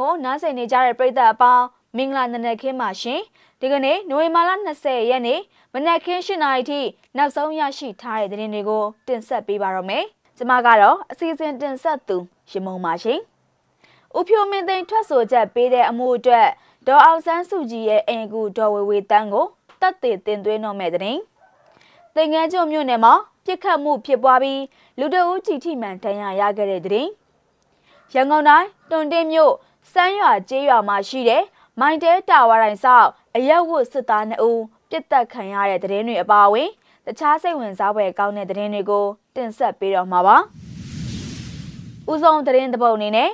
ကိုနားဆင်နေကြတဲ့ပရိသတ်အပေါင်းမင်္ဂလာနံနက်ခင်းပါရှင်ဒီကနေ့နိုဝင်ဘာလ20ရက်နေ့မနက်ခင်း7:00နာရီထိနောက်ဆုံးရရှိထားတဲ့သတင်းတွေကိုတင်ဆက်ပေးပါရမယ်ကျွန်မကတော့အစီအစဉ်တင်ဆက်သူရမုံပါရှင်ဦးဖြိုမင်းသိန်းထွက်ဆိုချက်ပေးတဲ့အမှုအတွက်ဒေါ်အောင်ဆန်းစုကြည်ရဲ့အင်ကူဒေါ်ဝေဝေတန်းကိုတတ်သိတင်သွင်းတော့မဲ့တဲ့သင်္ကန်းကျွန်းမြို့နယ်မှာပြစ်ခတ်မှုဖြစ်ပွားပြီးလူတအုပ်ကြီးထိမှန်ဒဏ်ရာရခဲ့တဲ့တဲ့ရန်ကုန်တိုင်းတွန်တင်းမြို့ စမ်းရွာကျေးရွာမှာရှိတဲ့မိုင်တဲတာဝါတိုင်းဆောက်အရက်ဝတ်စစ်သား2ဦးပြစ်တက်ခံရတဲ့တဲ့တွေအပါအဝင်တခြားစိတ်ဝင်စားဖွယ်ကောင်းတဲ့တဲ့တွေကိုတင်ဆက်ပေးတော့မှာပါ။ဦးဆုံးတဲ့တဲ့ပုတ်အနေနဲ့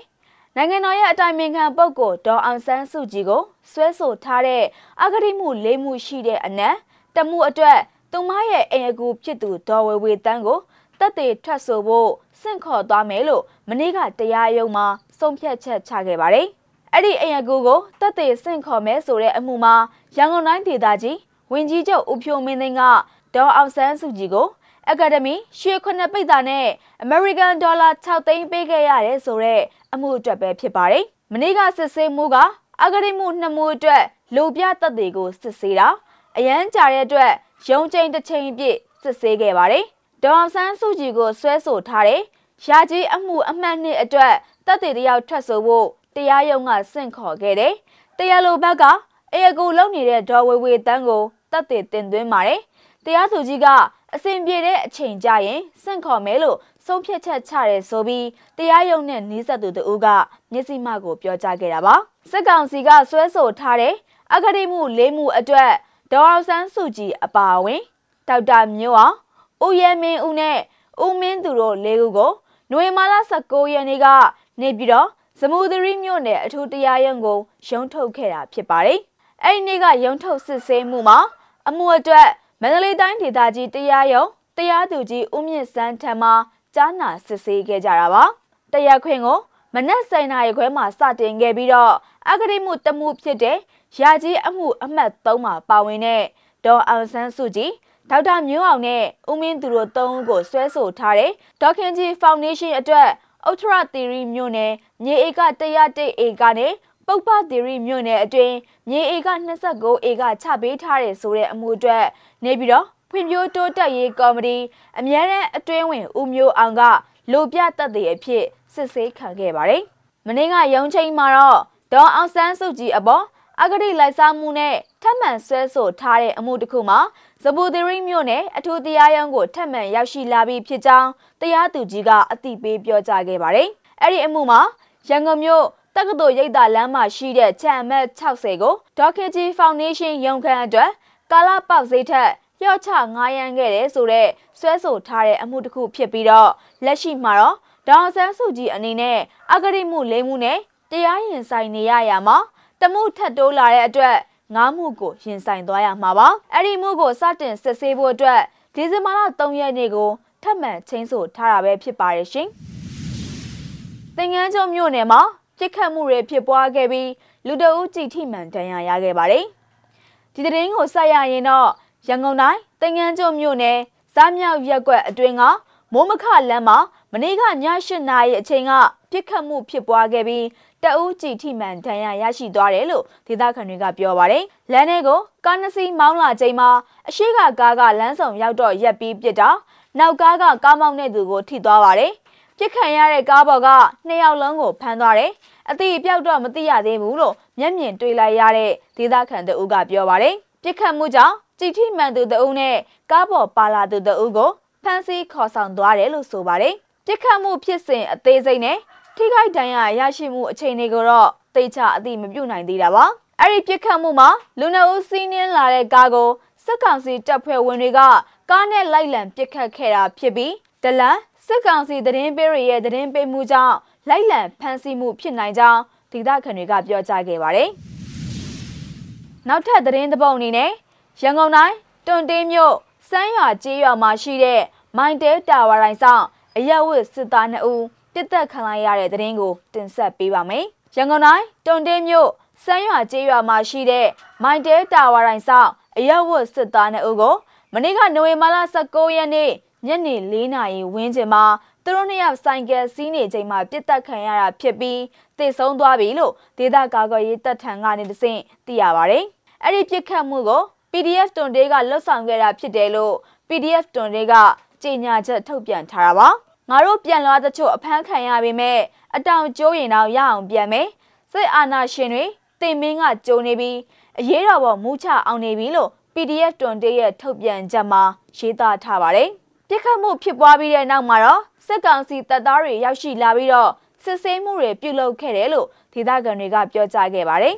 နိုင်ငံတော်ရဲ့အတိုင်ပင်ခံပုဂ္ဂိုလ်ဒေါ်အောင်ဆန်းစုကြည်ကိုဆွဲဆိုထားတဲ့အဂတိမှု၄မှုရှိတဲ့အနက်တမှုအတွက်သူမရဲ့အိမ်အကူဖြစ်သူဒေါ်ဝေဝေတန်းကို တက်တေထွက်ဆိုဖို့စင့်ခေါ်သွားမယ်လို့မနေ့ကတရားရုံးမှာဆုံးဖြတ်ချက်ချခဲ့ပါတယ်။အဲ့ဒီအိမ်အကူကိုတက်တေစင့်ခေါ်မယ်ဆိုတဲ့အမှုမှာရန်ကုန်တိုင်းဒေသကြီးဝင်ကြီးချုပ်ဦးဖြိုမင်းသိန်းကဒေါ်အောင်ဆန်းစုကြည်ကိုအကယ်ဒမီရွှေခုနှစ်ပိတ်တာနဲ့ American Dollar 6သိန်းပေးခဲ့ရတယ်ဆိုတဲ့အမှုအတွက်ပဲဖြစ်ပါတယ်။မနေ့ကစစ်ဆေးမှုကအဂတိမှုနှစ်မှုအတွက်လူပြသက်တွေကိုစစ်ဆေးတာအရန်ကြာတဲ့အတွက်ရုံးချိန်တစ်ချိန်ပြည့်စစ်ဆေးခဲ့ပါတယ်။ ဒေါအောင်ဆန်းစုကြည်ကိုဆွဲဆိုထားတဲ့ရာကြီးအမှုအမှတ်နှစ်အတွက်တပ်တွေတယောက်ထွက်ဆိုဖို့တရားရုံးကဆင့်ခေါ်ခဲ့တယ်။တရားလိုဘက်ကအေအကူလုံနေတဲ့ဒေါ်ဝေဝေတန်းကိုတပ်တွေတင်သွင်းပါတယ်။တရားသူကြီးကအစဉ်ပြေတဲ့အချိန်ကြရင်ဆင့်ခေါ်မယ်လို့ဆုံးဖြတ်ချက်ချရဲဆိုပြီးတရားရုံးနဲ့နှီးဆက်သူတို့ကမျက်စိမှကိုပြောကြားခဲ့တာပါ။စစ်ကောင်စီကဆွဲဆိုထားတဲ့အဂတိမှု၄မှုအတွက်ဒေါ်အောင်ဆန်းစုကြည်အပါအဝင်ဒေါက်တာမျိုးအောင် ဦးရဲမင်းဦးနဲ့ဦးမင်းသူတို့လေးဦးကိုနွေမာလာ19ရက်နေ့ကနေပြီးတော့ဇမူသရီမြို့နယ်အထူးတရားရုံးကိုရုံးထုတ်ခဲ့တာဖြစ်ပါတယ်။အဲ့ဒီနေ့ကရုံးထုတ်စစ်ဆေးမှုမှာအမှုအတွက်မန္တလေးတိုင်းဒေသကြီးတရားရုံးတရားသူကြီးဦးမြင့်စန်းထံမှကြားနာစစ်ဆေးခဲ့ကြတာပါ။တရားခွင်ကိုမနက်7:00နာရီခွဲမှာစတင်ခဲ့ပြီးတော့အဂတိမှုတမှုဖြစ်တဲ့ရာကြီးအမှုအမှတ်3မှာပါဝင်တဲ့ဒေါ်အောင်ဆန်းစုကြည် ဒေါက်တာမျိုးအောင်နဲ့ဦးမင်းသူတို့သုံးဦးကိုဆွဲဆိုထားတဲ့ဒေါခင်ကြီးဖောင်ဒေးရှင်းအတွက်ဥထရသီရီမြို့နယ်မြေဧက101ဧကနဲ့ပုပ္ပသီရီမြို့နယ်အတွင်းမြေဧက29ဧကချပေးထားတဲ့ဆိုတဲ့အမှုအတွက်နေပြီးတော့ဖွံ့ဖြိုးတိုးတက်ရေးကော်မတီအမြဲတမ်းအတွင်းဝင်ဦးမျိုးအောင်ကလိုပြသက်သေအဖြစ်စစ်ဆေးခံခဲ့ပါတယ်။မနေ့ကရုံးချိန်မှာတော့ဒေါ်အောင်ဆန်းစုကြည်အပေါ် အဂတိလိုက်စားမှုနဲ့ထပ်မံဆွဲဆိုထားတဲ့အမှုတစ်ခုမှာဇပူသီရိမြို့နယ်အထူးတရားရုံးကိုထပ်မံရောက်ရှိလာပြီးဖြစ်ကြောင်းတရားသူကြီးကအသိပေးပြောကြားခဲ့ပါတယ်။အဲ့ဒီအမှုမှာရန်ကုန်မြို့တက္ကသိုလ်ရိပ်သာလမ်းမှာရှိတဲ့ချန်အမတ်60ကိုဒေါခင်ကြီးဖောင်ဒေးရှင်းရုံးခန်းအတွက်ကာလာပေါက်စိတ်ထက်လျှော့ချငားရမ်းခဲ့တယ်ဆိုတော့ဆွဲဆိုထားတဲ့အမှုတစ်ခုဖြစ်ပြီးတော့လက်ရှိမှာတော့ဒေါအောင်ဆန်းစုကြည်အနေနဲ့အဂတိမှု၄မှုနဲ့တရားရင်ဆိုင်နေရရမှာ တမှုထက်တိုးလာတဲ့အတွက်ငားမှုကိုရင်ဆိုင်သွားရမှာပါအဲ့ဒီမှုကိုစတင်စစ်ဆေးဖို့အတွက်ဒီဇင်ဘာလ3ရက်နေ့ကိုထပ်မံချင်းဆိုထားတာပဲဖြစ်ပါတယ်ရှင်သင်္ကန်းကျွန်းမြို့နယ်မှာပြစ်ခတ်မှုတွေဖြစ်ပွားခဲ့ပြီးလူတအုပ်ကြည်ထိမှန်ဒဏ်ရာရခဲ့ပါတယ်ဒီတရင်ကိုဆက်ရရင်တော့ရန်ကုန်တိုင်းသင်္ကန်းကျွန်းမြို့နယ်စားမြောက်ရက်ကွက်အတွင်းကမိုးမခလမ်းမှာ မနေ့ကည8နာရီအချိန်ကပြစ်ခတ်မှုဖြစ်ပွားခဲ့ပြီးတအူးကြည်ထိမှန်ဒဏ်ရာရရှိသွားတယ်လို့ဒေသခံတွေကပြောပါတယ်။လမ်းထဲကိုကားနှစ်စီးမောင်းလာချိန်မှာအရှိကကားကလမ်းဆောင်ရောက်တော့ရက်ပြီးပြစ်တာနောက်ကားကကားမောင်းတဲ့သူကိုထိသွားပါတယ်။ပြစ်ခံရတဲ့ကားပေါ်ကနှစ်ယောက်လုံးကိုဖမ်းသွားတယ်။အတိအပြောက်တော့မသိရသေးဘူးလို့မျက်မြင်တွေ့လိုက်ရတဲ့ဒေသခံတအူးကပြောပါတယ်။ပြစ်ခတ်မှုကြောင့်ကြည်ထိမှန်သူတအူးနဲ့ကားပေါ်ပါလာသူတအူးကိုဖမ်းဆီးခေါ်ဆောင်သွားတယ်လို့ဆိုပါတယ်။ ပြစ်ခတ်မှုဖြစ်စဉ်အသေးစိတ်နဲ့ထိခိုက်ဒဏ်ရာရရှိမှုအခြေအနေကိုတော့သိချအသိမပြုနိုင်သေးတာပါအဲ့ဒီပြစ်ခတ်မှုမှာလူနှုတ်စီးနင်းလာတဲ့ကားကိုစစ်ကောင်စီတပ်ဖွဲ့ဝင်တွေကကားနဲ့လိုက်လံပစ်ခတ်ခဲ့တာဖြစ်ပြီးတလန်စစ်ကောင်စီသတင်းပေးရရဲ့သတင်းပေးမှုကြောင့်လိုက်လံဖမ်းဆီးမှုဖြစ်နိုင်ကြောင်းဒေသခံတွေကပြောကြားခဲ့ပါတယ်နောက်ထပ်သတင်းသဘောအနေနဲ့ရန်ကုန်တိုင်းတွန်တင်းမြို့စမ်းရွာကျေးရွာမှာရှိတဲ့မိုင်တဲတာဝါတိုင်းဆောင် အရက်ဝတ်စစ်သား2ဦးပြစ်တက်ခံလိုက်ရတဲ့သတင်းကိုတင်ဆက်ပေးပါမယ်။ရန်ကုန်တိုင်းတွန်တင်းမြို့စမ်းရွာကျေးရွာမှာရှိတဲ့မိုင်တဲတာဝါတိုင်းဆောင်အရက်ဝတ်စစ်သား2ဦးကိုမနေ့ကနိုဝင်ဘာလ19ရက်နေ့ညနေ4နာရီဝန်းကျင်မှာတသူတို့နှစ်ယောက်ဆိုင်ကယ်စီးနေချိန်မှာပြစ်တက်ခံရတာဖြစ်ပြီးတည်ဆုံးသွားပြီလို့ဒေသကာကွယ်ရေးတပ်ထံကနေတဆင့်သိရပါတယ်။အဲ့ဒီပြစ်ခတ်မှုကို PDF တွန်တေးကလွတ်ဆောင်ခဲ့တာဖြစ်တယ်လို့ PDF တွန်တေးကကြေညာချက်ထုတ်ပြန်ထားတာပါ။ ငါတို့ပြန်လာတဲ့ချို့အဖမ်းခံရပေမဲ့အတောင်ကျိုးရင်တော့ရအောင်ပြန်မယ်။စစ်အာဏာရှင်တွေတင်မင်းကကြုံနေပြီးအရေးတော်ပေါ်မူးချအောင်နေပြီလို့ PDF တွန်တေးရဲ့ထုတ်ပြန်ချက်မှာရေးသားထားပါတယ်။ပြစ်ခတ်မှုဖြစ်ပွားပြီးတဲ့နောက်မှာတော့စစ်ကောင်စီတပ်သားတွေရောက်ရှိလာပြီးတော့စစ်ဆေးမှုတွေပြုလုပ်ခဲ့တယ်လို့ဒေသခံတွေကပြောကြားခဲ့ပါတယ်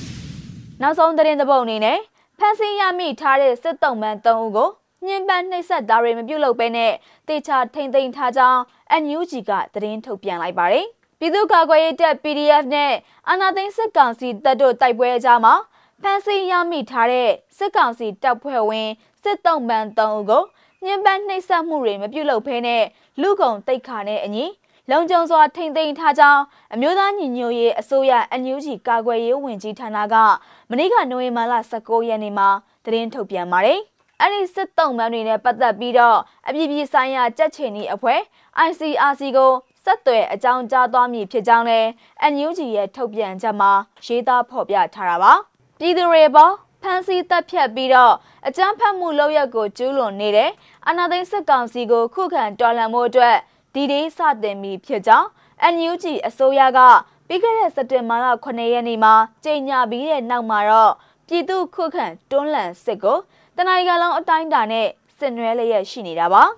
။နောက်ဆုံးသတင်းသဘောအနေနဲ့ဖမ်းဆီးရမိထားတဲ့စစ်တုံးမှန်3ဦးကို ညှဉ်းပန်းနှိပ်စက်သားတွေမပြုတ်လုပ်ဘဲနဲ့တေချာထိမ့်သိမ်းထားကြောင်း NUG ကသတင်းထုတ်ပြန်လိုက်ပါတယ်။ပြည်သူ့ကာကွယ်ရေးတပ် PDF နဲ့အာဏာသိမ်းစစ်ကောင်စီတပ်တို့တိုက်ပွဲအကြားမှာဖမ်းဆီးရမိထားတဲ့စစ်ကောင်စီတပ်ဖွဲ့ဝင်စစ်တုံးမှန်3ဦးကိုညှဉ်းပန်းနှိပ်စက်မှုတွေမပြုတ်လုပ်ဘဲနဲ့လူကုန်တိတ်ခါနဲ့အညီလုံခြုံစွာထိမ့်သိမ်းထားကြောင်းအမျိုးသားညီညွတ်ရေးအစိုးရ NUG ကာကွယ်ရေးဝန်ကြီးဌာနကမနေ့ကနိုဝင်ဘာလ19ရက်နေ့မှာသတင်းထုတ်ပြန်ပါတယ်။ အဲ့ဒီစစ်တုံးမှန်တွေနဲ့ပတ်သက်ပြီးတော့အပြည်ပြည်ဆိုင်ရာကြက်ချင်ဤအဖွဲ့ ICRC ကိုဆက်သွယ်အကြောင်းကြားသွားမည်ဖြစ်ကြောင်းလည်း NUG ရဲ့ထုတ်ပြန်ချက်မှာရေးသားဖော်ပြထားတာပါ။ပြည်သူတွေပေါ်ဖမ်းဆီးတပ်ဖြတ်ပြီးတော့အကြမ်းဖက်မှုလုပ်ရက်ကိုကျူးလွန်နေတဲ့အာဏာသိမ်းစစ်ကောင်စီကိုခုခံတော်လှန်မှုအတွက်ဒီဒေးစတင်ပြီးဖြစ်ကြောင်း NUG အစိုးရကပြီးခဲ့တဲ့စက်တင်ဘာလ9ရက်နေ့မှာကြေညာပြီးတဲ့နောက်မှာတော့ပြည်သူခုခံတွန်းလှန်စစ်ကို တနင်္ဂနွေလုံးအတိုင်းအတာနဲ့စစ်နွဲလျက်ရှိနေတာပါ။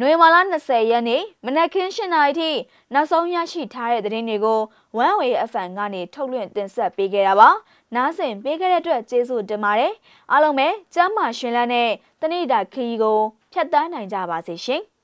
နွေမာလာ20ရက်နေ့မနက်ခင်း7:00နာရီထိနောက်ဆုံးရရှိထားတဲ့သတင်းတွေကို One Way FM ကနေထုတ်လွှင့်တင်ဆက်ပေးခဲ့တာပါ။နားဆင်ပေးခဲ့တဲ့အတွက်ကျေးဇူးတင်ပါတယ်။အားလုံးပဲကျမ်းမာရှင်လန်းတဲ့တနေ့တာခရီးကိုဖြတ်တန်းနိုင်ကြပါစေရှင်။